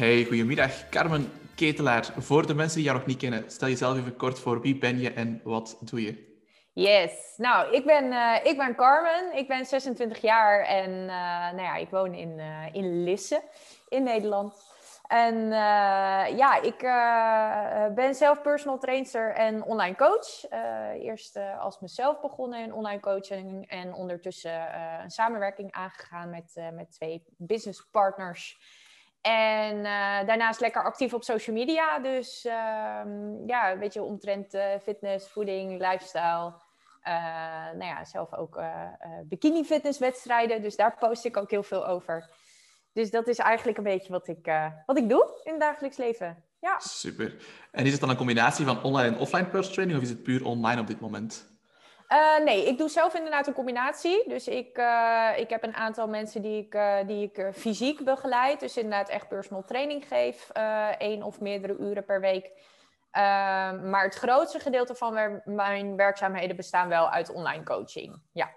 Hey, goedemiddag. Carmen Ketelaar. Voor de mensen die jou nog niet kennen, stel jezelf even kort voor. Wie ben je en wat doe je? Yes, nou, ik ben, uh, ik ben Carmen, ik ben 26 jaar en uh, nou ja, ik woon in, uh, in Lisse in Nederland. En ja, ik ben zelf personal trainer en online coach. eerst als mezelf begonnen in online coaching en ondertussen een samenwerking aangegaan met, met twee business En daarnaast lekker actief op social media. Dus ehm, ja, een beetje omtrent fitness, voeding, lifestyle. Uh, nou ja, zelf ook bikini fitnesswedstrijden. Dus daar post ik ook heel veel over. Dus dat is eigenlijk een beetje wat ik, wat ik doe in het dagelijks leven. Ja. Super. En is het dan een combinatie van online en offline personal training of is het puur online op dit moment? Nee, ik doe zelf inderdaad een combinatie. Dus ik, ik heb een aantal mensen die ik, die ik fysiek begeleid. Dus inderdaad echt personal training geef. één of meerdere uren per week. Ehm, maar het grootste gedeelte van mijn werkzaamheden bestaan wel uit online coaching. Ja.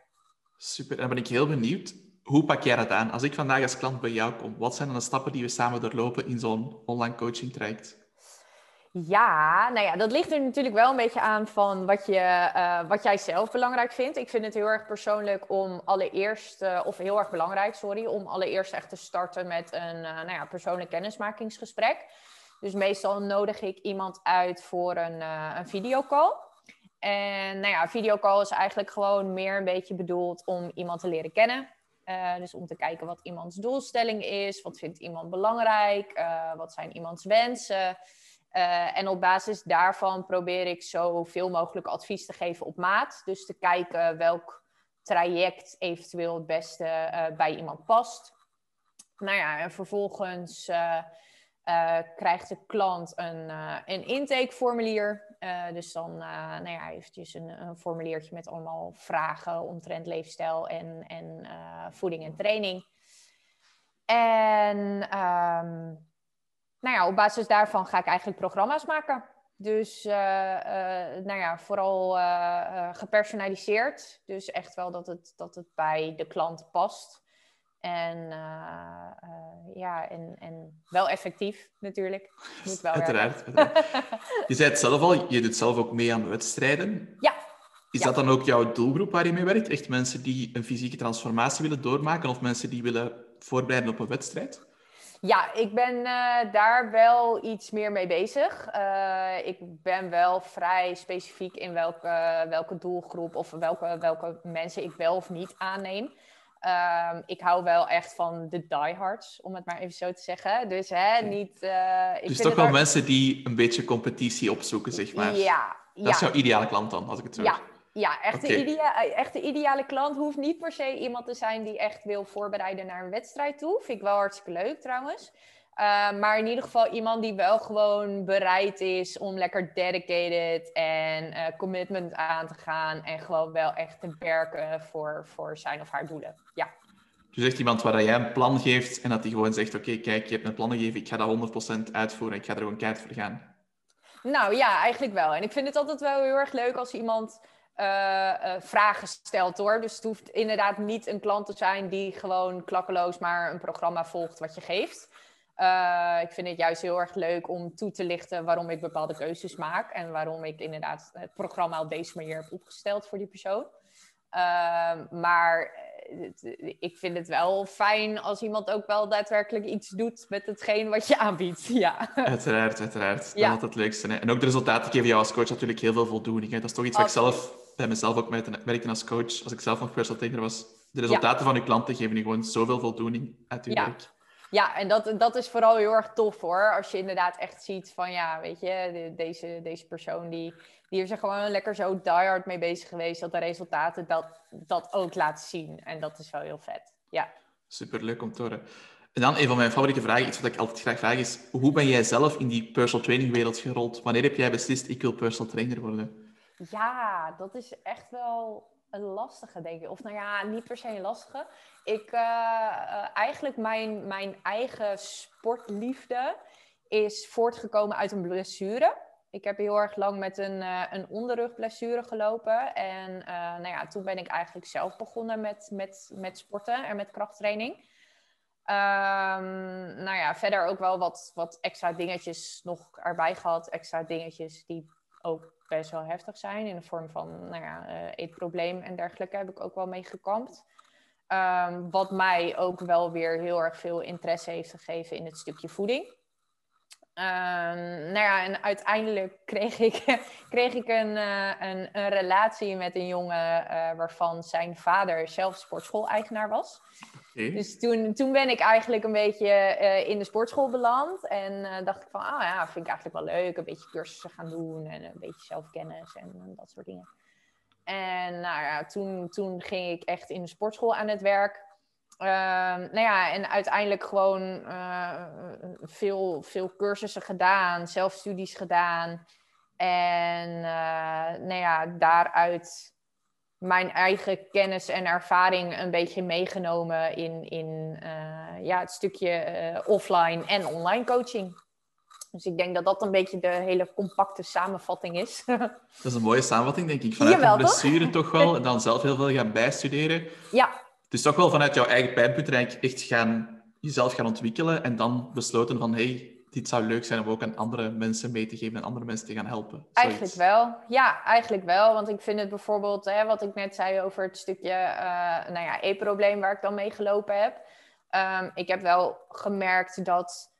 Super, dan ben ik heel benieuwd. Hoe pak jij dat aan? Als ik vandaag als klant bij jou kom, wat zijn dan de stappen die we samen doorlopen in zo'n online coaching traject? Ja, nou ja, dat ligt er natuurlijk wel een beetje aan van wat, je, uh, wat jij zelf belangrijk vindt. Ik vind het heel erg persoonlijk om allereerst, uh, of heel erg belangrijk, sorry, om allereerst echt te starten met een uh, nou ja, persoonlijk kennismakingsgesprek. Dus meestal nodig ik iemand uit voor een, een videocall. En nou ja, videocall is eigenlijk gewoon meer een beetje bedoeld om iemand te leren kennen. Dus om te kijken wat iemands doelstelling is, wat vindt iemand belangrijk, wat zijn iemands wensen. Uh, en op basis daarvan probeer ik zoveel mogelijk advies te geven op maat. Dus te kijken welk traject eventueel het beste bij iemand past. Nou ja, en vervolgens uh, krijgt de klant een, een intakeformulier. Dus dan nou ja, eventjes een, een, formuliertje met allemaal vragen omtrent leefstijl en, en voeding en training. En um, nou ja, op basis daarvan ga ik eigenlijk programma's maken. Dus nou ja, vooral gepersonaliseerd. Dus echt wel dat het, dat het bij de klant past. En ja, en, en wel effectief natuurlijk. Moet wel uiteraard, uiteraard. Je zei het zelf al, je doet zelf ook mee aan wedstrijden. Ja. Is dat dan ook jouw doelgroep waar je mee werkt? Echt mensen die een fysieke transformatie willen doormaken of mensen die willen voorbereiden op een wedstrijd? Ja, ik ben uh, daar wel iets meer mee bezig. ik ben wel vrij specifiek in welke, welke doelgroep of welke, welke mensen ik wel of niet aanneem. Um, ik hou wel echt van de diehards, om het maar even zo te zeggen. Dus hè, niet... Uh, ik dus toch wel mensen die een beetje competitie opzoeken, zeg maar. Ja. Dat is jouw ideale klant dan, als ik het zo Ja, ja echt, okay. de idea echt de ideale klant hoeft niet per se iemand te zijn die echt wil voorbereiden naar een wedstrijd toe. Vind ik wel hartstikke leuk trouwens. Uh, maar in ieder geval iemand die wel gewoon bereid is om lekker dedicated en uh, commitment aan te gaan. En gewoon wel echt te werken voor, voor zijn of haar doelen. Ja. Dus echt iemand waar jij een plan geeft en dat die gewoon zegt: Oké, okay, kijk, je hebt een plan gegeven, ik ga dat 100% uitvoeren, ik ga er gewoon keihard voor gaan. Nou ja, eigenlijk wel. En ik vind het altijd wel heel erg leuk als iemand uh, uh, vragen stelt hoor. Dus het hoeft inderdaad niet een klant te zijn die gewoon klakkeloos maar een programma volgt wat je geeft. Uh, ik vind het juist heel erg leuk om toe te lichten waarom ik bepaalde keuzes maak. En waarom ik inderdaad het programma op deze manier heb opgesteld voor die persoon. Uh, maar ik vind het wel fijn als iemand ook wel daadwerkelijk iets doet met hetgeen wat je aanbiedt. Ja. Uiteraard, uiteraard. Dat is altijd het leukste. Hè? En ook de resultaten geven jou als coach natuurlijk heel veel voldoening. Hè? Dat is toch iets wat ik zelf bij mezelf ook merkte als coach. Als ik zelf nog personal trainer was. De resultaten ja. van je klanten geven je gewoon zoveel voldoening uit ja. werk. Ja, en dat, dat is vooral heel erg tof hoor. Als je inderdaad echt ziet van ja, weet je, de, deze, deze persoon die, die is er gewoon lekker zo diehard mee bezig geweest. Dat de resultaten dat, dat ook laten zien. En dat is wel heel vet. Ja. Superleuk om te horen. En dan een van mijn favoriete vragen, iets wat ik altijd graag vraag, is hoe ben jij zelf in die personal training wereld gerold? Wanneer heb jij beslist, ik wil personal trainer worden? Ja, dat is echt wel een lastige, denk ik. Of nou ja, niet per se een lastige. Ik, uh, uh, eigenlijk mijn, mijn eigen sportliefde is voortgekomen uit een blessure. Ik heb heel erg lang met een, uh, een onderrugblessure gelopen. En nou ja, toen ben ik eigenlijk zelf begonnen met, met, met sporten en met krachttraining. Um, nou ja, verder ook wel wat, wat extra dingetjes nog erbij gehad. Extra dingetjes die ook best wel heftig zijn. In de vorm van nou ja, uh, eetprobleem en dergelijke heb ik ook wel mee gekampt. Um, wat mij ook wel weer heel erg veel interesse heeft gegeven in het stukje voeding. Um, nou ja, en uiteindelijk kreeg ik, kreeg ik een, uh, een, een, relatie met een jongen uh, waarvan zijn vader zelf sportschool-eigenaar was. Dus toen, toen ben ik eigenlijk een beetje uh, in de sportschool beland. En dacht ik van, ah ja, vind ik eigenlijk wel leuk. Een beetje cursussen gaan doen en een beetje zelfkennis en, dat soort dingen. En nou ja, toen, toen ging ik echt in de sportschool aan het werk. Uh, nou ja, en uiteindelijk gewoon uh, veel, veel cursussen gedaan, zelfstudies gedaan. En uh, nou ja, daaruit mijn eigen kennis en ervaring een beetje meegenomen in, in eh, ja, het stukje offline en online coaching. Dus ik denk dat dat een beetje de hele compacte samenvatting is. dat is een mooie samenvatting, denk ik. Vanuit Jawel, de blessure toch? toch wel, en dan zelf heel veel gaan bijstuderen. Ja, dus toch wel vanuit jouw eigen pijnpunt echt gaan, jezelf gaan ontwikkelen en dan besloten van hey, dit zou leuk zijn om ook aan andere mensen mee te geven en andere mensen te gaan helpen. Zoiets. Eigenlijk wel. Ja, eigenlijk wel. Want ik vind het bijvoorbeeld, hè, wat ik net zei over het stukje uh, nou ja, e-probleem waar ik dan mee gelopen heb. Um, ik heb wel gemerkt dat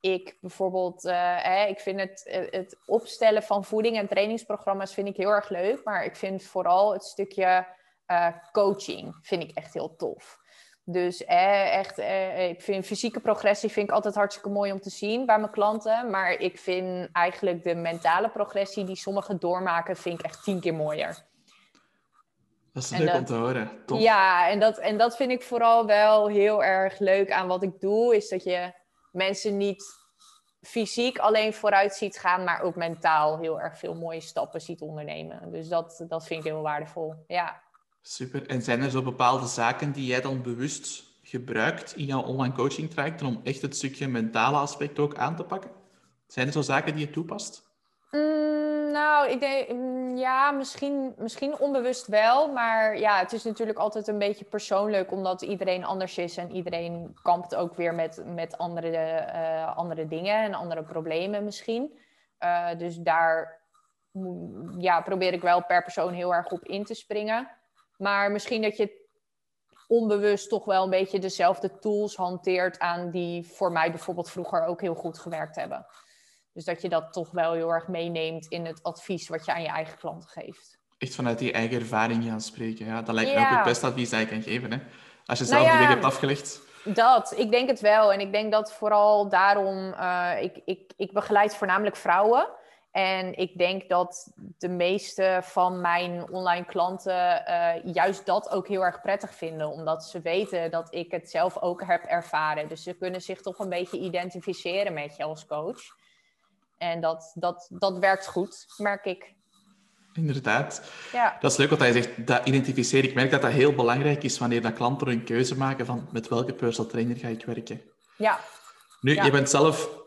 ik bijvoorbeeld, uh, hè, ik vind het, het opstellen van voeding en trainingsprogramma's vind ik heel erg leuk. Maar ik vind vooral het stukje uh, coaching vind ik echt heel tof. Dus eh, echt, eh, ik vind fysieke progressie vind ik altijd hartstikke mooi om te zien bij mijn klanten. Maar ik vind eigenlijk de mentale progressie die sommigen doormaken, vind ik echt tien keer mooier. Dat is leuk om te horen. Tof. Ja, en dat, en dat vind ik vooral wel heel erg leuk aan wat ik doe. Is dat je mensen niet fysiek alleen vooruit ziet gaan, maar ook mentaal heel erg veel mooie stappen ziet ondernemen. Dus dat, dat vind ik heel waardevol. Ja. Super. En zijn er zo bepaalde zaken die jij dan bewust gebruikt in jouw online coaching traject om echt het stukje mentale aspect ook aan te pakken? Zijn er zo zaken die je toepast? Mm, nou, ik denk, mm, ja, misschien, misschien onbewust wel. Maar ja, het is natuurlijk altijd een beetje persoonlijk, omdat iedereen anders is en iedereen kampt ook weer met, met andere, uh, andere dingen en andere problemen misschien. Uh, dus daar ja, probeer ik wel per persoon heel erg op in te springen. Maar misschien dat je onbewust toch wel een beetje dezelfde tools hanteert aan die voor mij bijvoorbeeld vroeger ook heel goed gewerkt hebben. Dus dat je dat toch wel heel erg meeneemt in het advies wat je aan je eigen klanten geeft. Echt vanuit die eigen ervaring gaan spreken. Ja, dat lijkt me ook het beste advies dat je kan geven. Hè? Als je zelf nou ja, die weg hebt afgelegd. Dat, ik denk het wel. En ik denk dat vooral daarom, uh, ik, ik, ik begeleid voornamelijk vrouwen. En ik denk dat de meeste van mijn online klanten uh, juist dat ook heel erg prettig vinden, omdat ze weten dat ik het zelf ook heb ervaren. Dus ze kunnen zich toch een beetje identificeren met je als coach. En dat, dat, dat werkt goed, merk ik. Inderdaad. Ja. Dat is leuk wat hij zegt, dat identificeren. Ik merk dat dat heel belangrijk is wanneer dat klanten een keuze maken van met welke personal trainer ga ik werken. Ja. Nu, ja. je bent zelf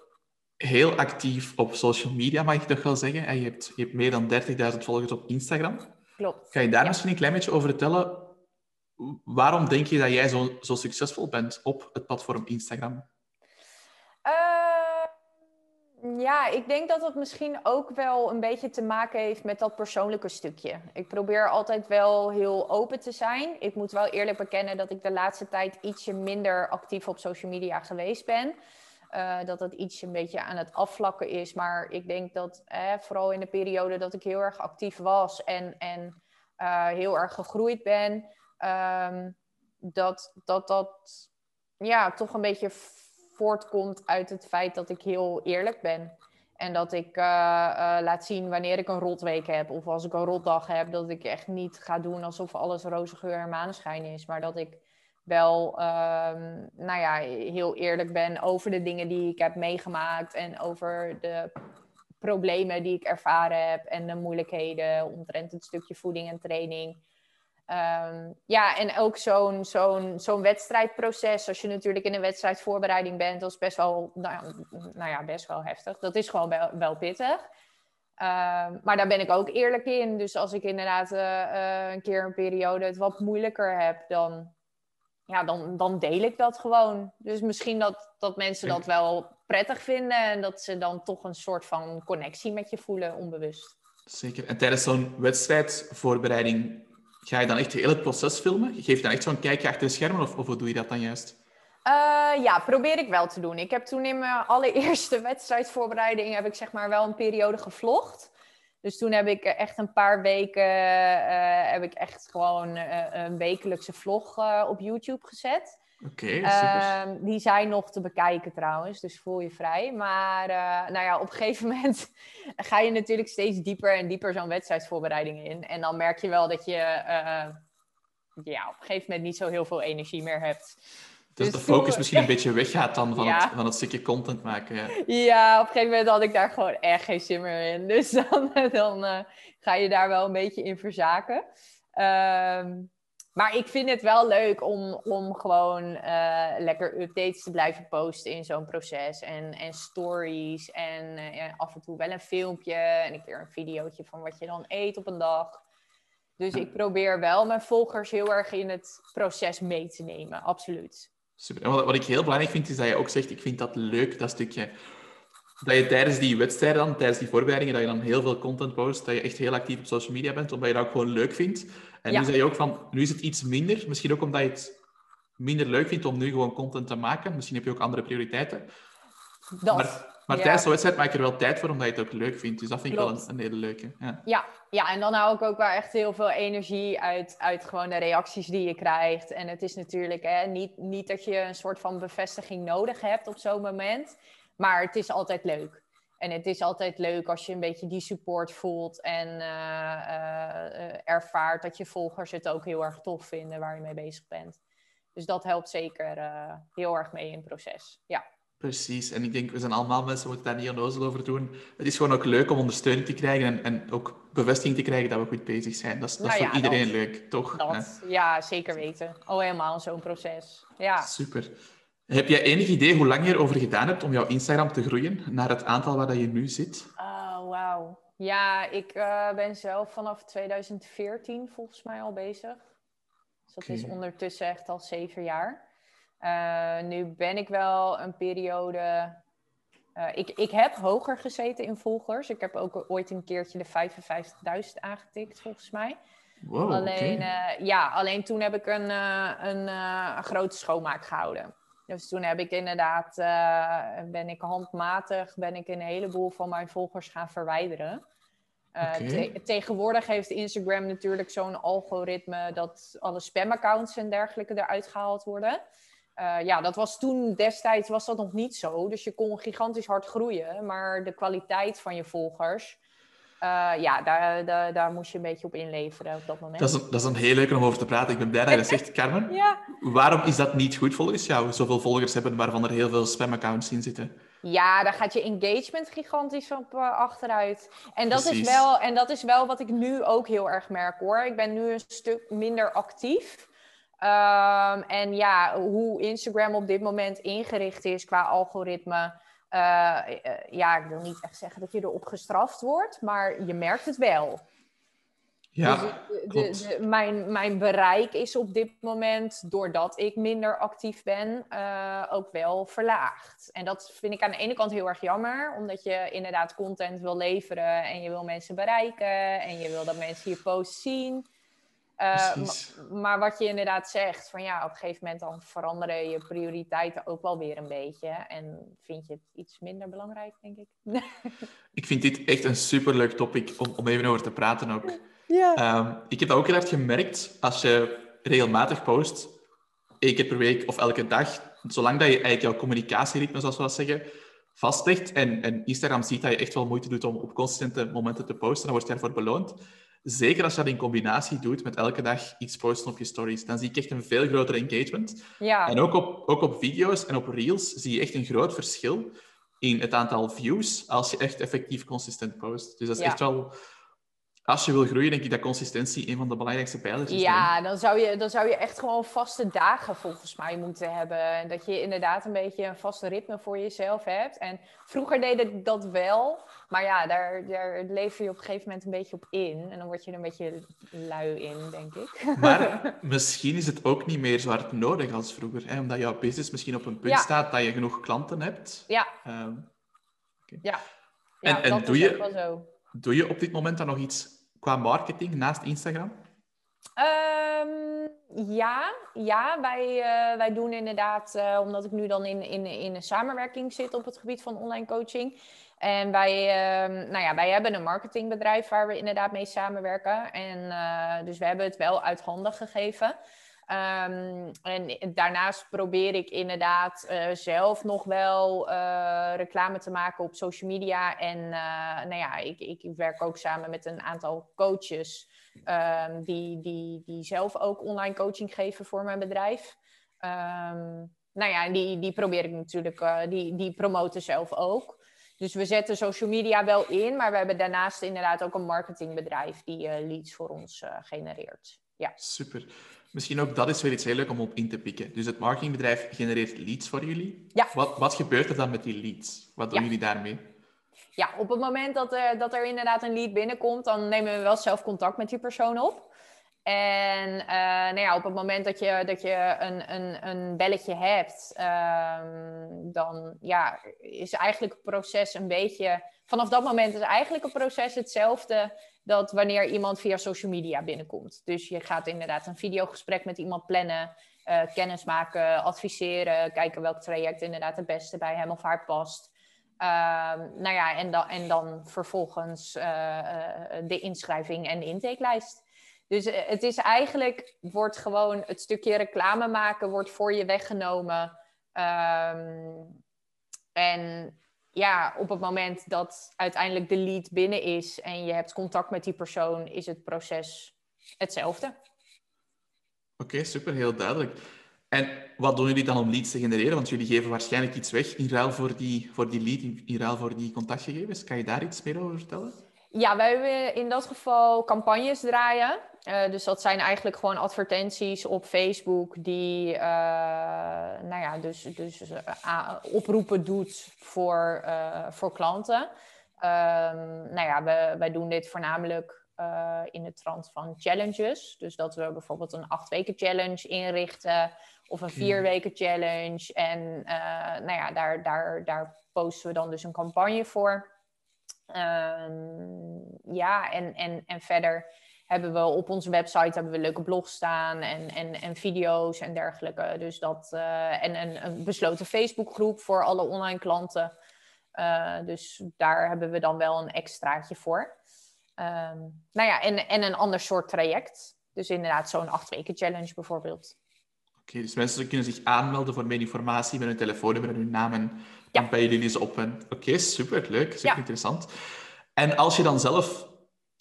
heel actief op social media, mag ik toch wel zeggen. En je hebt, je hebt meer dan 30.000 volgers op Instagram. Klopt. Ga je daar misschien een klein beetje over vertellen? Waarom denk je dat jij zo, zo succesvol bent op het platform Instagram? Uh, ja, ik denk dat het misschien ook wel een beetje te maken heeft met dat persoonlijke stukje. Ik probeer altijd wel heel open te zijn. Ik moet wel eerlijk bekennen dat ik de laatste tijd ietsje minder actief op social media geweest ben. Uh, dat het iets een beetje aan het afvlakken is. Maar ik denk dat eh, vooral in de periode dat ik heel erg actief was en, en uh, heel erg gegroeid ben, um, dat, dat dat ja, toch een beetje voortkomt uit het feit dat ik heel eerlijk ben. En dat ik laat zien wanneer ik een rotweek heb. Of als ik een rotdag heb. Dat ik echt niet ga doen alsof alles roze geur en maneschijn is. Maar dat ik wel um, nou ja, heel eerlijk ben over de dingen die ik heb meegemaakt en over de problemen die ik ervaren heb en de moeilijkheden omtrent het stukje voeding en training. Um, ja, en ook zo'n zo'n zo'n wedstrijdproces. Als je natuurlijk in een wedstrijdvoorbereiding bent, dat is best wel, nou nou ja best wel heftig. Dat is gewoon wel, pittig. Um, maar daar ben ik ook eerlijk in. Dus als ik inderdaad uh, uh, een keer een periode het wat moeilijker heb, dan ja, dan, dan deel ik dat gewoon. Dus misschien dat, dat mensen dat wel prettig vinden en dat ze dan toch een soort van connectie met je voelen, onbewust. Zeker. En tijdens zo'n wedstrijdvoorbereiding ga je dan echt heel het proces filmen? Geef je dan echt zo'n kijkje achter de schermen of, of hoe doe je dat dan juist? Uh, ja, probeer ik wel te doen. Ik heb toen in mijn allereerste wedstrijdvoorbereiding heb ik zeg maar wel een periode gevlogd. Dus toen heb ik echt een paar weken uh, heb ik echt gewoon uh, een wekelijkse vlog op YouTube gezet. Oké, okay, uh, die zijn nog te bekijken trouwens, dus voel je vrij. Maar nou ja, op een gegeven moment ga je natuurlijk steeds dieper en dieper zo'n wedstrijdsvoorbereiding in. En dan merk je wel dat je ja, op een gegeven moment niet zo heel veel energie meer hebt. Dus, de focus misschien een beetje weggaat dan van, het, van het stukje content maken. Ja. ja. op een gegeven moment had ik daar gewoon echt geen zin meer in. Dus dan, dan uh, ga je daar wel een beetje in verzaken. Um, maar ik vind het wel leuk om, om gewoon uh, lekker updates te blijven posten in zo'n proces. En, en stories en uh, af en toe wel een filmpje en een keer een videootje van wat je dan eet op een dag. Dus ik probeer wel mijn volgers heel erg in het proces mee te nemen, absoluut. Super. En wat, wat, ik heel belangrijk vind, is dat je ook zegt, ik vind dat leuk, dat stukje. Dat je tijdens die wedstrijden dan, tijdens die voorbereidingen, dat je dan heel veel content post, dat je echt heel actief op social media bent, omdat je dat ook gewoon leuk vindt. En nu zei je ook van, nu is het iets minder, misschien ook omdat je het minder leuk vindt om nu gewoon content te maken. Misschien heb je ook andere prioriteiten. Dat. Maar, maar tijdens de wedstrijd maak je er wel tijd voor, omdat je het ook leuk vindt. Dus dat vind ik wel een, een, hele leuke. Ja. ja. Ja, en dan hou ik ook wel echt heel veel energie uit, uit gewoon de reacties die je krijgt. En het is natuurlijk hè, niet, niet dat je een soort van bevestiging nodig hebt op zo'n moment. Maar het is altijd leuk. En het is altijd leuk als je een beetje die support voelt en uh, uh, ervaart dat je volgers het ook heel erg tof vinden waar je mee bezig bent. Dus dat helpt zeker uh, heel erg mee in het proces. Ja. Precies. En ik denk, we zijn allemaal mensen, we moeten daar niet onnozel over doen. Het is gewoon ook leuk om ondersteuning te krijgen en, en ook bevestiging te krijgen dat we goed bezig zijn. Dat is, dat is voor iedereen leuk, toch? Dat, ja, zeker weten. Al helemaal zo'n proces. Ja. Super. Heb jij enig idee hoe lang je erover gedaan hebt om jouw Instagram te groeien naar het aantal waar dat je nu zit? Oh, wauw. Ja, ik uh, ben zelf vanaf 2014 volgens mij al bezig. Dus dat okay. is ondertussen echt al zeven jaar. Uh, nu ben ik wel een periode. Uh, ik, ik heb hoger gezeten in volgers. Ik heb ook ooit een keertje de 55.000 aangetikt, volgens mij. Wow, alleen, okay. uh, ja, alleen toen heb ik een, een, een grote schoonmaak gehouden. Dus toen heb ik inderdaad, ben ik handmatig, ben ik een heleboel van mijn volgers gaan verwijderen. Okay. Te tegenwoordig heeft Instagram natuurlijk zo'n algoritme dat alle spamaccounts en dergelijke eruit gehaald worden. Uh, ja, dat was toen destijds was dat nog niet zo. Dus je kon gigantisch hard groeien. Maar de kwaliteit van je volgers, uh, ja, daar, daar, daar moest je een beetje op inleveren op dat moment. Dat is, een, dat is een heel leuk om over te praten. Ik ben blij dat je dat zegt, Carmen. ja. Waarom is dat niet goed volgens jou? Zoveel volgers hebben waarvan er heel veel spamaccounts in zitten. Ja, daar gaat je engagement gigantisch op uh, achteruit. En dat, is wel, en dat is wel wat ik nu ook heel erg merk hoor. Ik ben nu een stuk minder actief. Um, en ja, hoe Instagram op dit moment ingericht is qua algoritme. Uh, ja, ik wil niet echt zeggen dat je erop gestraft wordt, maar je merkt het wel. Ja, dus de, de, mijn, mijn bereik is op dit moment, doordat ik minder actief ben, uh, ook wel verlaagd. En dat vind ik aan de ene kant heel erg jammer, omdat je inderdaad content wil leveren en je wil mensen bereiken en je wil dat mensen je post zien. Uh, maar wat je inderdaad zegt, van ja, op een gegeven moment dan veranderen je prioriteiten ook wel weer een beetje. En vind je het iets minder belangrijk, denk ik. ik vind dit echt een superleuk topic om, om even over te praten ook. Ja. Um, ik heb dat ook heel erg gemerkt als je regelmatig post, één keer per week of elke dag, zolang dat je eigenlijk jouw communicatieritme, zoals we dat zeggen, vastlegt en, en Instagram ziet dat je echt wel moeite doet om op constante momenten te posten, dan word je daarvoor beloond Zeker als je dat in combinatie doet met elke dag iets posten op je stories, dan zie ik echt een veel groter engagement. Ja. En ook op, ook op video's en op reels zie je echt een groot verschil in het aantal views als je echt effectief consistent post. Dus dat is Ja. echt wel... Als je wil groeien, denk ik dat consistentie een van de belangrijkste pijlers is. Ja, dan zou, je, dan zou je echt gewoon vaste dagen volgens mij moeten hebben. En dat je inderdaad een beetje een vaste ritme voor jezelf hebt. En vroeger deed ik dat wel. Maar ja, daar, daar lever je op een gegeven moment een beetje op in. En dan word je er een beetje lui in, denk ik. Maar misschien is het ook niet meer zo hard nodig als vroeger. Hè? Omdat jouw business misschien op een punt staat dat je genoeg klanten hebt. Ja. Um, Ja. En, en doe, je, doe je op dit moment dan nog iets qua marketing naast Instagram? Um, ja, ja wij, uh, wij doen inderdaad, uh, omdat ik nu dan in, in, in een samenwerking zit op het gebied van online coaching. En wij, uh, nou ja, wij hebben een marketingbedrijf waar we inderdaad mee samenwerken. En uh, dus we hebben het wel uit handen gegeven. Um, en daarnaast probeer ik inderdaad uh, zelf nog wel uh, reclame te maken op social media. En nou ja, ik, ik werk ook samen met een aantal coaches um, die, die, die zelf ook online coaching geven voor mijn bedrijf. Nou ja, die, die probeer ik natuurlijk, die, die promoten zelf ook. Dus we zetten social media wel in, maar we hebben daarnaast inderdaad ook een marketingbedrijf die leads voor ons genereert. Ja. Super. Misschien ook dat is wel iets heel leuk om op in te pikken. Dus het marketingbedrijf genereert leads voor jullie. Ja. Wat, wat gebeurt er dan met die leads? Wat doen jullie daarmee? Ja, op het moment dat er, dat er inderdaad een lead binnenkomt, dan nemen we wel zelf contact met die persoon op. En uh, nou ja, op het moment dat je, dat je een, een, een belletje hebt, um, dan ja, is eigenlijk het proces een beetje. Vanaf dat moment is eigenlijk het proces hetzelfde dat wanneer iemand via social media binnenkomt. Dus je gaat inderdaad een videogesprek met iemand plannen, uh, kennis maken, adviseren, kijken welk traject inderdaad het beste bij hem of haar past. Uh, nou ja, en, dan, en dan vervolgens uh, de inschrijving en de intakelijst. Dus het is eigenlijk, wordt gewoon het stukje reclame maken, wordt voor je weggenomen. Um, en ja, op het moment dat uiteindelijk de lead binnen is en je hebt contact met die persoon, is het proces hetzelfde. Oké, super, heel duidelijk. En wat doen jullie dan om leads te genereren? Want jullie geven waarschijnlijk iets weg in ruil voor die, voor die lead, in ruil voor die contactgegevens. Kan je daar iets meer over vertellen? Ja, wij hebben in dat geval campagnes draaien. Uh, dus dat zijn eigenlijk gewoon advertenties op Facebook die uh, nou ja, dus, dus uh, oproepen doet voor, voor klanten. Um, nou ja, we, wij doen dit voornamelijk in de trant van challenges. Dus dat we bijvoorbeeld een acht weken challenge inrichten of een vier weken challenge. En nou ja, daar, daar, daar posten we dan dus een campagne voor. Um, ja, en, en, en verder hebben we op onze website hebben we leuke blogs staan en, en, en video's en dergelijke. Dus dat, uh, en een, een, besloten Facebookgroep voor alle online klanten. Uh, dus daar hebben we dan wel een extraatje voor. Um, nou ja, en, en een ander soort traject. Dus inderdaad zo'n acht weken challenge bijvoorbeeld. Oké, dus mensen kunnen zich aanmelden voor meer informatie met hun telefoonnummer en hun naam en dan bij jullie ze op. Oké, okay, super leuk, super ja. interessant. En als je dan zelf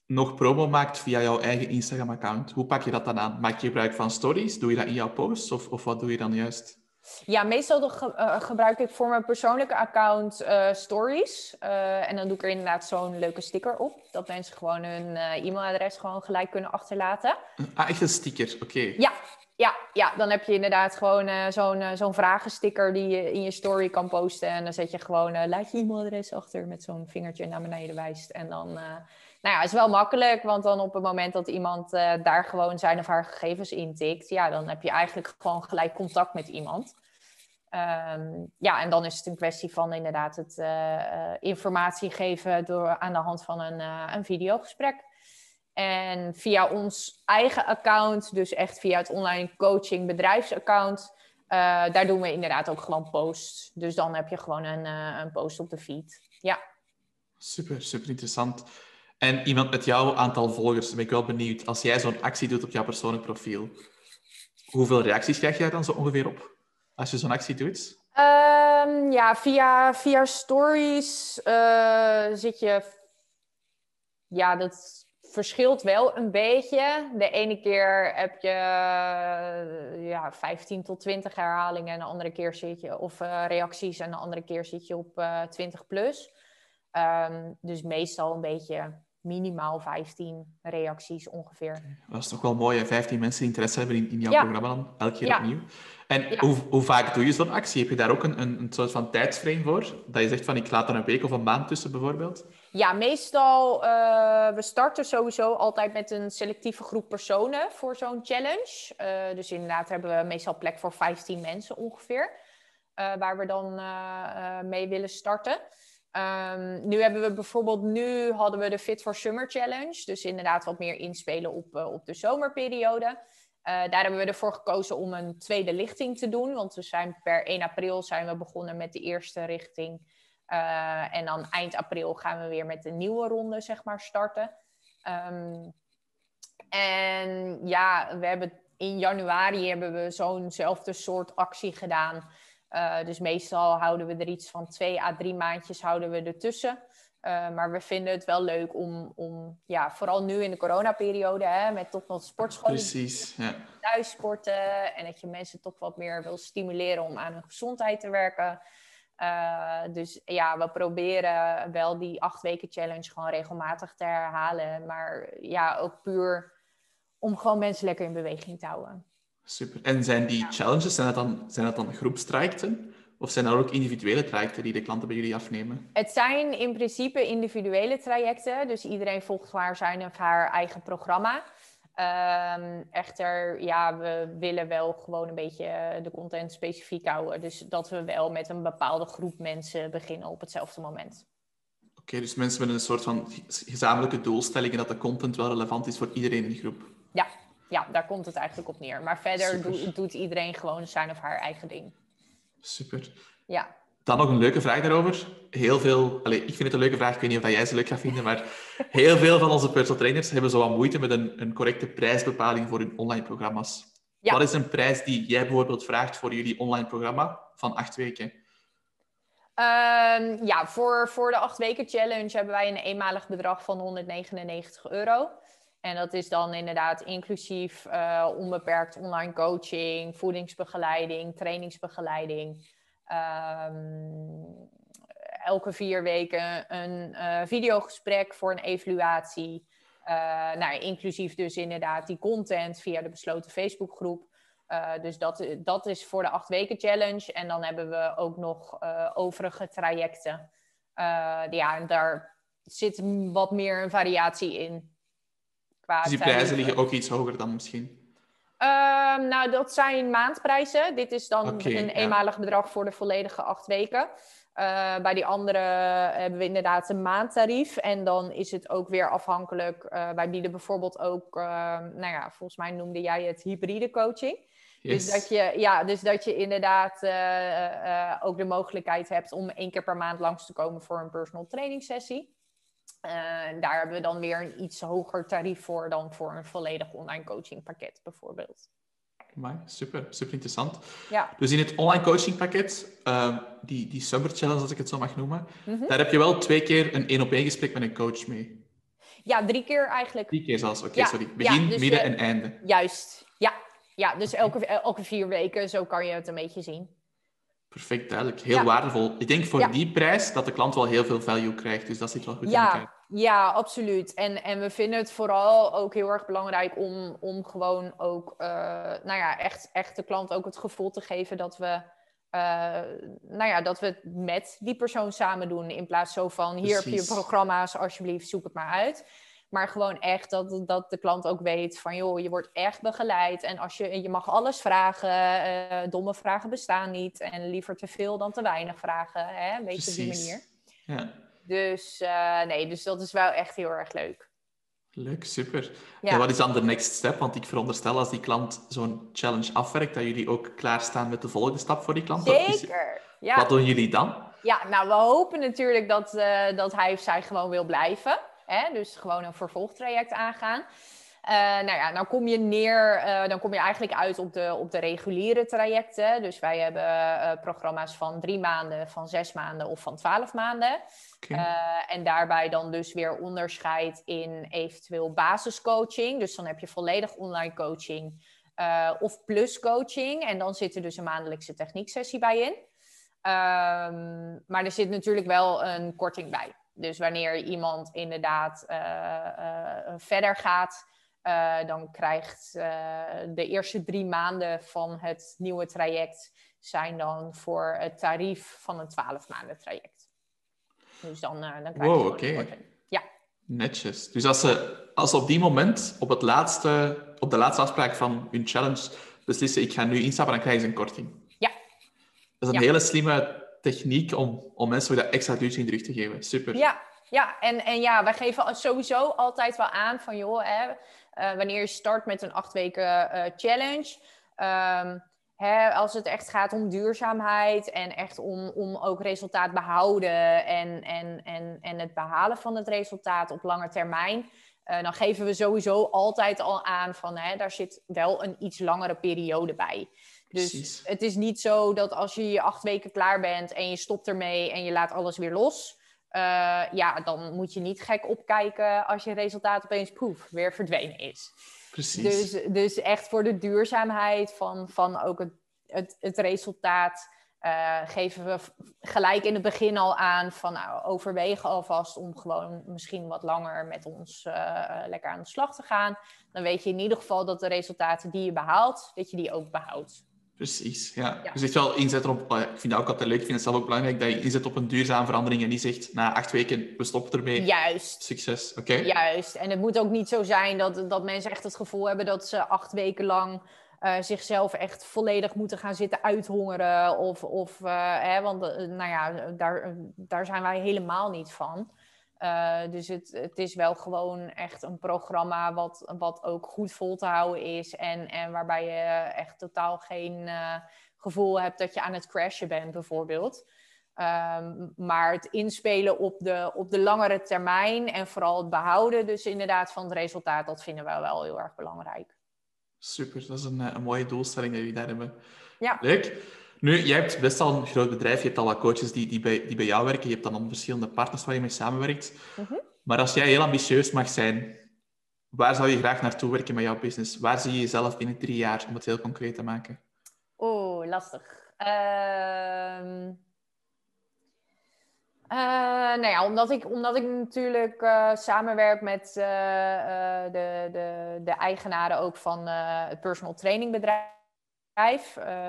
nog promo maakt via jouw eigen Instagram-account, hoe pak je dat dan aan? Maak je gebruik van stories? Doe je dat in jouw posts of, of wat doe je dan juist? Ja, meestal ge uh, gebruik ik voor mijn persoonlijke account uh, stories. Uh, en dan doe ik er inderdaad zo'n leuke sticker op. Dat mensen gewoon hun e-mailadres gewoon gelijk kunnen achterlaten. Ah, echt een sticker, oké. Ja, ja, ja, dan heb je inderdaad gewoon zo'n zo'n vragensticker die je in je story kan posten. En dan zet je gewoon, laat je e-mailadres achter met zo'n vingertje naar beneden wijst. En dan nou ja, is wel makkelijk, want dan op het moment dat iemand uh, daar gewoon zijn of haar gegevens intikt, ja, dan heb je eigenlijk gewoon gelijk contact met iemand. Um, ja, en dan is het een kwestie van inderdaad het uh, informatie geven door, aan de hand van een, uh, een videogesprek. En via ons eigen account, dus echt via het online coaching bedrijfsaccount, daar doen we inderdaad ook gewoon posts. Dus dan heb je gewoon een, een post op de feed. Ja. Super, super interessant. En iemand met jouw aantal volgers, ben ik wel benieuwd. Als jij zo'n actie doet op jouw persoonlijk profiel, hoeveel reacties krijg jij dan zo ongeveer op als je zo'n actie doet? Um, ja, via, via stories uh, zit je. Ja, dat verschilt wel een beetje. De ene keer heb je ja, 15 tot 20 herhalingen en de andere keer zit je, of uh, reacties en de andere keer zit je op uh, 20 plus. Um, dus meestal een beetje minimaal 15 reacties ongeveer. Dat is toch wel mooi, hè? 15 mensen die interesse hebben in, in jouw programma dan, elke keer opnieuw. En hoe, hoe, vaak doe je zo'n actie? Heb je daar ook een, een, een, soort van tijdsframe voor? Dat je zegt van, ik laat er een week of een maand tussen bijvoorbeeld? Ja, meestal, uh, we starten sowieso altijd met een selectieve groep personen voor zo'n challenge. Uh, dus inderdaad hebben we meestal plek voor 15 mensen ongeveer, uh, waar we dan mee willen starten. Um, nu hebben we bijvoorbeeld, nu hadden we de Fit for Summer Challenge. Dus inderdaad wat meer inspelen op, op de zomerperiode. Daar hebben we ervoor gekozen om een tweede lichting te doen. Want we zijn per 1 april zijn we begonnen met de eerste richting. Uh, en dan eind april gaan we weer met de nieuwe ronde, zeg maar, starten. Um, en ja, we hebben in januari hebben we zo'nzelfde soort actie gedaan. Uh, dus meestal houden we er iets van twee à drie maandjes houden we ertussen. Uh, maar we vinden het wel leuk om, om ja, vooral nu in de coronaperiode, hè, met toch nog sportscholen. Precies, ja. Thuis sporten en dat je mensen toch wat meer wil stimuleren om aan hun gezondheid te werken. Uh, dus ja, we proberen wel die acht weken challenge gewoon regelmatig te herhalen. Maar ja, ook puur om gewoon mensen lekker in beweging te houden. Super. En zijn die challenges, zijn dat dan, zijn dat dan groepstrajecten? Of zijn dat ook individuele trajecten die de klanten bij jullie afnemen? Het zijn in principe individuele trajecten. Dus iedereen volgt waar zijn of haar eigen programma. Um, echter, ja, we willen wel gewoon een beetje de content specifiek houden. Dus dat we wel met een bepaalde groep mensen beginnen op hetzelfde moment. Oké, okay, dus mensen met een soort van gezamenlijke doelstelling en dat de content wel relevant is voor iedereen in de groep. Ja, ja, daar komt het eigenlijk op neer. Maar verder do doet iedereen gewoon zijn of haar eigen ding. Super. Ja. Dan nog een leuke vraag daarover. Heel veel, allez, ik vind het een leuke vraag, ik weet niet of jij ze leuk gaat vinden, maar heel veel van onze personal trainers hebben zo wat moeite met een, een correcte prijsbepaling voor hun online programma's. Ja. Wat is een prijs die jij bijvoorbeeld vraagt voor jullie online programma van acht weken? Um, ja, voor, voor de acht weken challenge hebben wij een eenmalig bedrag van 199 euro. En dat is dan inderdaad inclusief uh, onbeperkt online coaching, voedingsbegeleiding, trainingsbegeleiding. Um, elke vier weken een uh, videogesprek voor een evaluatie. Uh, nou, inclusief dus inderdaad die content via de besloten Facebookgroep. dus dat, dat is voor de acht weken challenge. En dan hebben we ook nog overige trajecten. ja, en daar zit wat meer een variatie in. Dus die prijzen liggen ook iets hoger dan misschien? Um, nou, dat zijn maandprijzen. Dit is dan okay, een eenmalig bedrag voor de volledige acht weken. Uh, bij die andere hebben we inderdaad een maandtarief. En dan is het ook weer afhankelijk. Uh, wij bieden bijvoorbeeld ook, uh, nou ja, volgens mij noemde jij het hybride coaching. Dus yes. Dus, dat je, ja, dus dat je inderdaad eh, ook de mogelijkheid hebt om één keer per maand langs te komen voor een personal training sessie. Uh, daar hebben we dan weer een iets hoger tarief voor dan voor een volledig online coaching pakket bijvoorbeeld. Maar super, super interessant. Ja. Dus in het online coaching pakket, uh, die, die Summer Challenge, als ik het zo mag noemen, mm -hmm. daar heb je wel twee keer een één op één gesprek met een coach mee. Ja, drie keer eigenlijk. Drie keer zelfs, oké, okay, ja. sorry. Begin, ja, dus midden je, en einde. Juist, ja. Ja, dus elke, elke vier weken, zo kan je het een beetje zien. Perfect, duidelijk. Heel ja. waardevol. Ik denk voor ja. die prijs dat de klant wel heel veel value krijgt. Dus dat zit wel goed ja. in elkaar. Ja, absoluut. En, en we vinden het vooral ook heel erg belangrijk om, om gewoon ook, uh, nou ja, echt, echt de klant ook het gevoel te geven dat we, uh, nou ja, dat we het met die persoon samen doen. In plaats zo van, hier heb je programma's, alsjeblieft, zoek het maar uit. Maar gewoon echt dat, dat de klant ook weet van, joh, je wordt echt begeleid. En als je, je mag alles vragen. Uh, domme vragen bestaan niet. En liever te veel dan te weinig vragen. Hè? Een beetje op die manier. Ja. Dus uh, nee, dus dat is wel echt heel erg leuk. Leuk, super. Ja. En wat is dan de next step? Want ik veronderstel als die klant zo'n challenge afwerkt, dat jullie ook klaarstaan met de volgende stap voor die klant. Zeker, ja. Wat doen jullie dan? Ja, nou, we hopen natuurlijk dat, uh, dat hij of zij gewoon wil blijven. Hè? Dus gewoon een vervolgtraject aangaan. Uh, nou ja, dan kom je neer, uh, dan kom je eigenlijk uit op de, op de reguliere trajecten. Dus wij hebben uh, programma's van drie maanden, van zes maanden of van twaalf maanden. Okay. en daarbij dan dus weer onderscheid in eventueel basiscoaching. Dus dan heb je volledig online coaching of plus coaching. En dan zit er dus een maandelijkse technieksessie bij in. Um, maar er zit natuurlijk wel een korting bij. Dus wanneer iemand inderdaad verder gaat, dan krijgt de eerste drie maanden van het nieuwe traject zijn dan voor het tarief van een 12 maanden traject. Dus dan, uh, dan krijg je wow, oké. Ja. Netjes. Dus als ze, als ze op die moment, op, het laatste, op de laatste afspraak van hun challenge, beslissen ik ga nu instappen, dan krijgen ze een korting. Ja. Dat is een hele slimme techniek om, om mensen dat extra duurtje in terug te geven. Super. Ja, ja. En, en ja, wij geven sowieso altijd wel aan van joh, hè, uh, wanneer je start met een acht weken uh, challenge... Um, Hè, als het echt gaat om duurzaamheid en echt om, om ook resultaat behouden en, en, en, en het behalen van het resultaat op lange termijn, uh, dan geven we sowieso altijd al aan van hè, daar zit wel een iets langere periode bij. Dus Precies. het is niet zo dat als je je acht weken klaar bent en je stopt ermee en je laat alles weer los, uh, ja, dan moet je niet gek opkijken als je resultaat opeens proef weer verdwenen is. Precies. Dus, dus echt voor de duurzaamheid van, van ook het, het, het resultaat uh, geven we gelijk in het begin al aan van nou, overwegen alvast om gewoon misschien wat langer met ons uh, lekker aan de slag te gaan. Dan weet je in ieder geval dat de resultaten die je behaalt, dat je die ook behoudt. Precies, ja. ja. Dus wel inzetten op, ik vind dat ook altijd leuk, ik vind het zelf ook belangrijk, dat je inzet op een duurzame verandering en niet zegt, na acht weken, we stoppen ermee. Juist. Succes, oké? Juist. En het moet ook niet zo zijn dat, dat mensen echt het gevoel hebben dat ze acht weken lang uh, zichzelf echt volledig moeten gaan zitten uithongeren. Of, of uh, hè, want uh, nou ja, daar, daar zijn wij helemaal niet van. Dus het, het is wel gewoon echt een programma wat, wat ook goed vol te houden is. En, en waarbij je echt totaal geen gevoel hebt dat je aan het crashen bent, bijvoorbeeld. Um, maar het inspelen op de, op de langere termijn en vooral het behouden, dus inderdaad van het resultaat, dat vinden wij wel heel erg belangrijk. Super, dat is een, eh, een mooie doelstelling dat jullie daar hebben. Ja. Leuk. Nu, jij hebt best al een groot bedrijf, je hebt al wat coaches die, die, bij, die bij jou werken, je hebt dan al verschillende partners waar je mee samenwerkt. Mhm. Maar als jij heel ambitieus mag zijn, waar zou je graag naartoe werken met jouw business? Waar zie je jezelf binnen drie jaar, om het heel concreet te maken? Oeh, lastig. Uh... Uh, nou ja, omdat ik, omdat ik natuurlijk uh, samenwerk met uh, de, de, de eigenaren ook van het personal training bedrijf,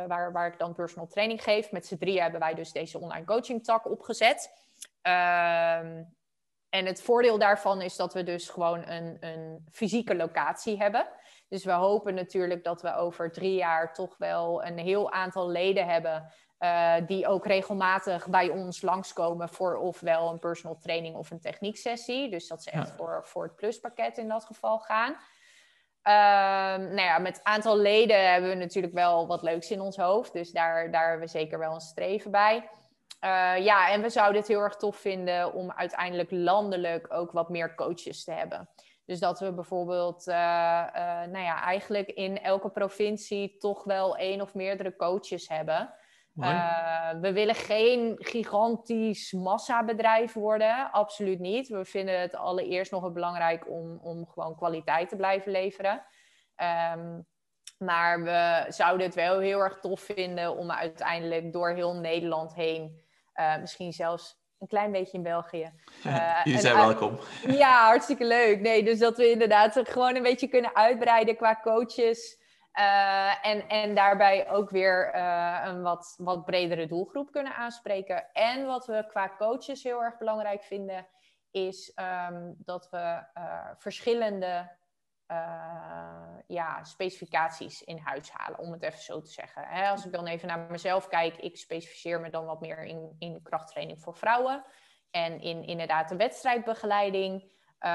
waar, waar ik dan personal training geef. Met z'n drieën hebben wij dus deze online coaching tak opgezet. Ehm, en het voordeel daarvan is dat we dus gewoon een, een fysieke locatie hebben. Dus we hopen natuurlijk dat we over drie jaar toch wel een heel aantal leden hebben uh, die ook regelmatig bij ons langskomen voor ofwel een personal training of een technieksessie. Dus dat ze echt voor, voor het pluspakket in dat geval gaan. Uh, nou ja, met aantal leden hebben we natuurlijk wel wat leuks in ons hoofd. Dus daar, daar hebben we zeker wel een streven bij. Uh, ja, en we zouden het heel erg tof vinden om uiteindelijk landelijk ook wat meer coaches te hebben. Dus dat we bijvoorbeeld, uh, nou ja, eigenlijk in elke provincie toch wel één of meerdere coaches hebben. Uh, we willen geen gigantisch massabedrijf worden, absoluut niet. We vinden het allereerst nog belangrijk om, om gewoon kwaliteit te blijven leveren. Um, maar we zouden het wel heel erg tof vinden om uiteindelijk door heel Nederland heen, uh, misschien zelfs een klein beetje in België. Uh, Jullie zijn welkom. Ja, hartstikke leuk. Nee, dus dat we inderdaad gewoon een beetje kunnen uitbreiden qua coaches. Uh, en, en daarbij ook weer uh, een wat, wat bredere doelgroep kunnen aanspreken. En wat we qua coaches heel erg belangrijk vinden, is um, dat we uh, verschillende ja, specificaties in huis halen, om het even zo te zeggen. Hè, als ik dan even naar mezelf kijk, ik specificeer me dan wat meer in, in krachttraining voor vrouwen en in inderdaad de wedstrijdbegeleiding. Um,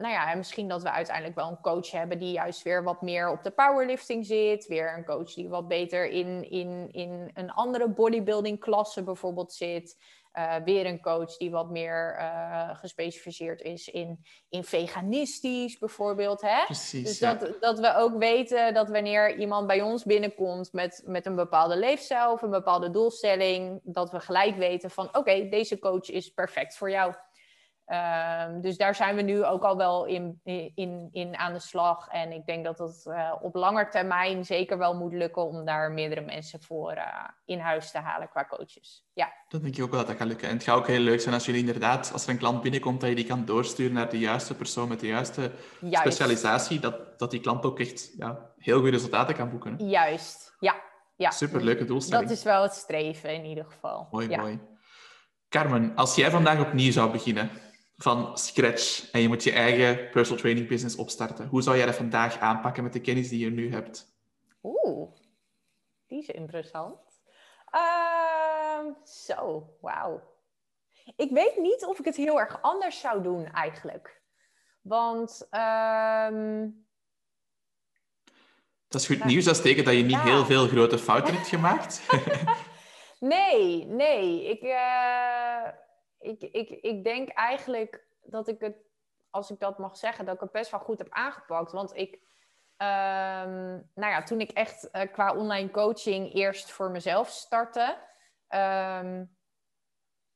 nou ja, en misschien dat we uiteindelijk wel een coach hebben die juist weer wat meer op de powerlifting zit. Weer een coach die wat beter in, in, in een andere bodybuilding klasse bijvoorbeeld zit. Uh, weer een coach die wat meer uh, gespecialiseerd is in, in veganistisch bijvoorbeeld. Hè? Precies, dus dat, dat we ook weten dat wanneer iemand bij ons binnenkomt met, met een bepaalde leefstijl of een bepaalde doelstelling, dat we gelijk weten van oké, deze coach is perfect voor jou. Ehm, dus daar zijn we nu ook al wel in, in, in aan de slag. En ik denk dat het uh, op lange termijn zeker wel moet lukken om daar meerdere mensen voor uh, in huis te halen qua coaches. Ja. Dat denk ik ook wel dat dat gaat lukken. En het gaat ook heel leuk zijn als jullie inderdaad, als er een klant binnenkomt, dat je die kan doorsturen naar de juiste persoon met de juiste specialisatie. Dat, dat die klant ook echt ja, heel goede resultaten kan boeken. Juist, ja. ja. Superleuke doelstelling. Dat is wel het streven in ieder geval. Mooi, ja. mooi. Carmen, als jij vandaag opnieuw zou beginnen, van scratch en je moet je eigen personal training business opstarten. Hoe zou jij dat vandaag aanpakken met de kennis die je nu hebt? Oeh, die is interessant. Uh, zo, wauw. Ik weet niet of ik het heel erg anders zou doen eigenlijk. Want. Uh... Dat is goed nou, nieuws. Dat betekent dat je niet ja. heel veel grote fouten hebt gemaakt. nee, nee. Ik. Uh ik, ik, ik denk eigenlijk dat ik het, als ik dat mag zeggen, dat ik het best wel goed heb aangepakt. Want ik, um, nou ja, toen ik echt uh, qua online coaching eerst voor mezelf startte, um,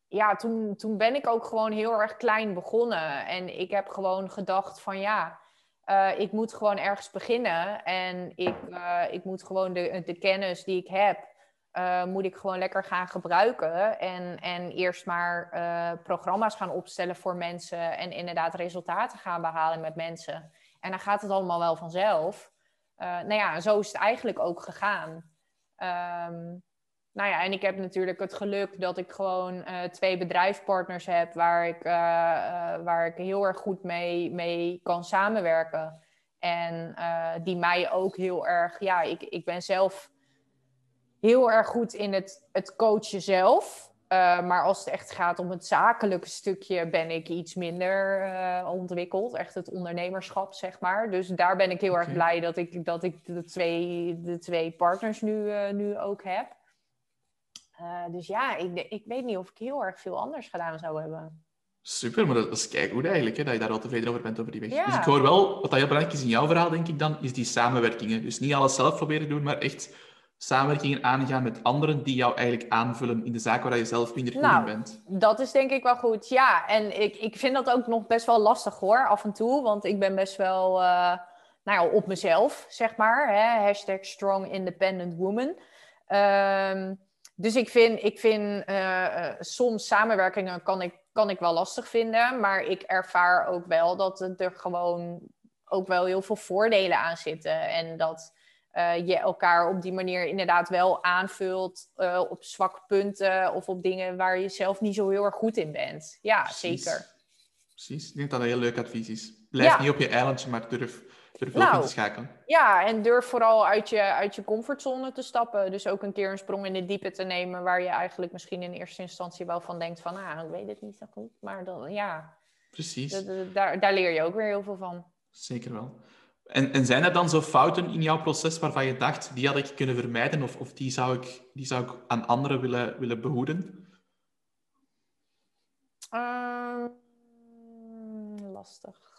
ja, toen, toen ben ik ook gewoon heel erg klein begonnen. En ik heb gewoon gedacht van ja, uh, ik moet gewoon ergens beginnen. En ik, uh, ik moet gewoon de, de kennis die ik heb, uh, moet ik gewoon lekker gaan gebruiken. En, en eerst maar uh, programma's gaan opstellen voor mensen. En inderdaad resultaten gaan behalen met mensen. En dan gaat het allemaal wel vanzelf. Uh, nou ja, zo is het eigenlijk ook gegaan. Um, nou ja, en ik heb natuurlijk het geluk dat ik gewoon twee bedrijfspartners heb waar ik, waar ik heel erg goed mee, mee kan samenwerken. En die mij ook heel erg, ja, ik, ik ben zelf heel erg goed in het, het coachen zelf. Uh, maar als het echt gaat om het zakelijke stukje, ben ik iets minder uh, ontwikkeld. Echt het ondernemerschap, zeg maar. Dus daar ben ik heel okay. erg blij dat ik, dat ik de, twee, de twee partners nu, uh, nu ook heb. dus ja, ik, ik weet niet of ik heel erg veel anders gedaan zou hebben. Super, maar dat, dat is goed eigenlijk, hè, dat je daar wel tevreden over bent over die weg. Ja. Dus ik hoor wel, wat heel belangrijk is in jouw verhaal, denk ik dan, is die samenwerkingen. Dus niet alles zelf proberen doen, maar echt samenwerkingen aangaan met anderen die jou eigenlijk aanvullen in de zaak waar je zelf minder goed nou, in bent? Dat is denk ik wel goed, ja. En ik, ik vind dat ook nog best wel lastig hoor, af en toe. Want ik ben best wel uh, nou ja, op mezelf, zeg maar. Hè? Hashtag strong independent woman. Um, dus ik vind, ik vind uh, soms samenwerkingen kan ik, kan ik wel lastig vinden. Maar ik ervaar ook wel dat er gewoon ook wel heel veel voordelen aan zitten. En dat uh, je elkaar op die manier inderdaad wel aanvult uh, op zwakke punten of op dingen waar je zelf niet zo heel erg goed in bent. Ja, Precies. zeker. Precies, ik denk dat dat heel leuk advies is. Blijf ja. niet op je eilandje, maar durf, durf nou, ook in te schakelen. Ja, en durf vooral uit je, uit je comfortzone te stappen. Dus ook een keer een sprong in de diepe te nemen waar je eigenlijk misschien in eerste instantie wel van denkt van, ah, ik weet het niet zo goed. Maar dan, ja, Precies. daar, daar leer je ook weer heel veel van. Zeker wel. En, en zijn er dan zo fouten in jouw proces waarvan je dacht, die had ik kunnen vermijden of, of die, zou ik, die zou ik aan anderen willen, willen behoeden? Uh, lastig.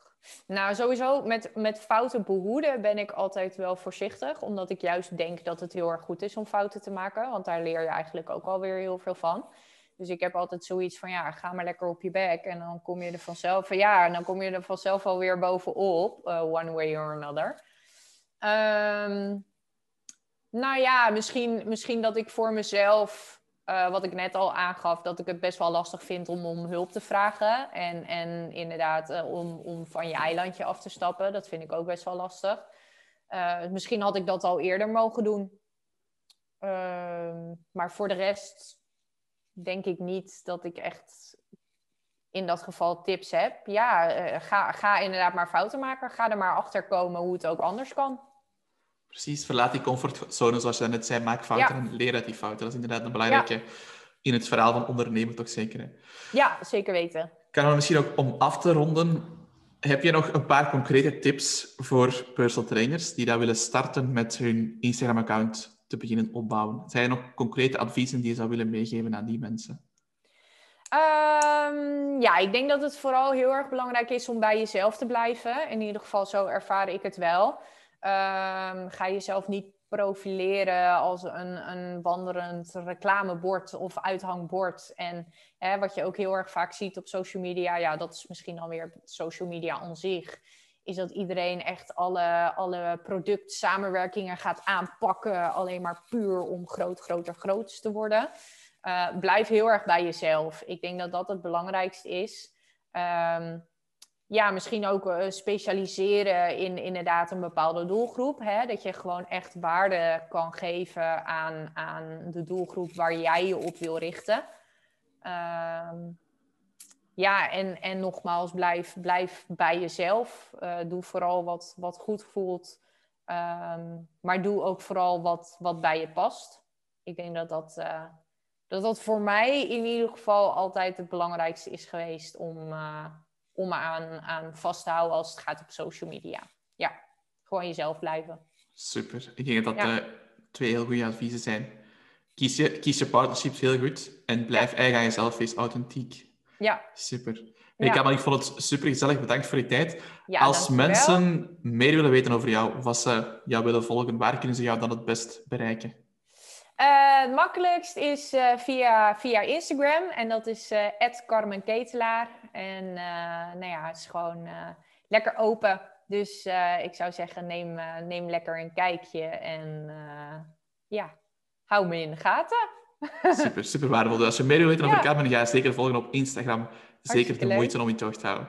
Nou, sowieso met, met fouten behoeden ben ik altijd wel voorzichtig. Omdat ik juist denk dat het heel erg goed is om fouten te maken. Want daar leer je eigenlijk ook alweer heel veel van. Dus ik heb altijd zoiets van, ja, ga maar lekker op je bek. En dan kom je er vanzelf, ja, en dan kom je er vanzelf alweer bovenop. Uh, one way or another. Um, nou ja, misschien, misschien dat ik voor mezelf, uh, wat ik net al aangaf, dat ik het best wel lastig vind om om hulp te vragen. En, en inderdaad, uh, om, om van je eilandje af te stappen. Dat vind ik ook best wel lastig. misschien had ik dat al eerder mogen doen. Ehm, maar voor de rest denk ik niet dat ik echt in dat geval tips heb. Ja, uh, ga, ga inderdaad maar fouten maken. Ga er maar achter komen hoe het ook anders kan. Precies, verlaat die comfortzone zoals je net zei. Maak fouten ja. en leer uit die fouten. Dat is inderdaad een belangrijke ja. in het verhaal van ondernemen toch zeker. Hè? Ja, zeker weten. Kan we misschien ook om af te ronden... Heb je nog een paar concrete tips voor personal trainers die dat willen starten met hun Instagram-account te beginnen opbouwen? Zijn er nog concrete adviezen die je zou willen meegeven aan die mensen? Um, ja, ik denk dat het vooral heel erg belangrijk is om bij jezelf te blijven. In ieder geval, zo ervaar ik het wel. Um, ga jezelf niet profileren als een, een wandelend reclamebord of uithangbord. En hè, wat je ook heel erg vaak ziet op social media, ja, dat is misschien alweer social media aan zich, is dat iedereen echt alle, alle productsamenwerkingen gaat aanpakken, alleen maar puur om groot, groter, grootst te worden. Uh, blijf heel erg bij jezelf. Ik denk dat dat het belangrijkste is. Um, ja, misschien ook uh, specialiseren in inderdaad een bepaalde doelgroep. Hè? Dat je gewoon echt waarde kan geven aan, aan de doelgroep waar jij je op wil richten. Uh, ja, en, en nogmaals, blijf, blijf bij jezelf. Uh, doe vooral wat, wat goed voelt. Um, maar doe ook vooral wat, wat bij je past. Ik denk dat dat, uh, dat dat voor mij in ieder geval altijd het belangrijkste is geweest om uh, om aan, aan vast te houden als het gaat op social media. Ja, gewoon jezelf blijven. Super. Ik denk dat dat ja. twee heel goede adviezen zijn. Kies je, kies je partnerships heel goed en blijf ja. eigen aan jezelf, wees authentiek. Ja. Super. Ja. Ik, ik vond het super gezellig. Bedankt voor je tijd. Als mensen meer willen weten over jou, of als ze jou willen volgen, waar kunnen ze jou dan het best bereiken? Uh, het makkelijkst is uh, via, via Instagram en dat is uh, Carmen Ketelaar. En nou ja, het is gewoon lekker open. Dus ik zou zeggen, neem, neem lekker een kijkje en ja, hou me in de gaten. super, super waardevol. Dus als je meer wil weten over ja. Carmen, ga je zeker volgen op Instagram. Zeker de moeite om in tocht te houden.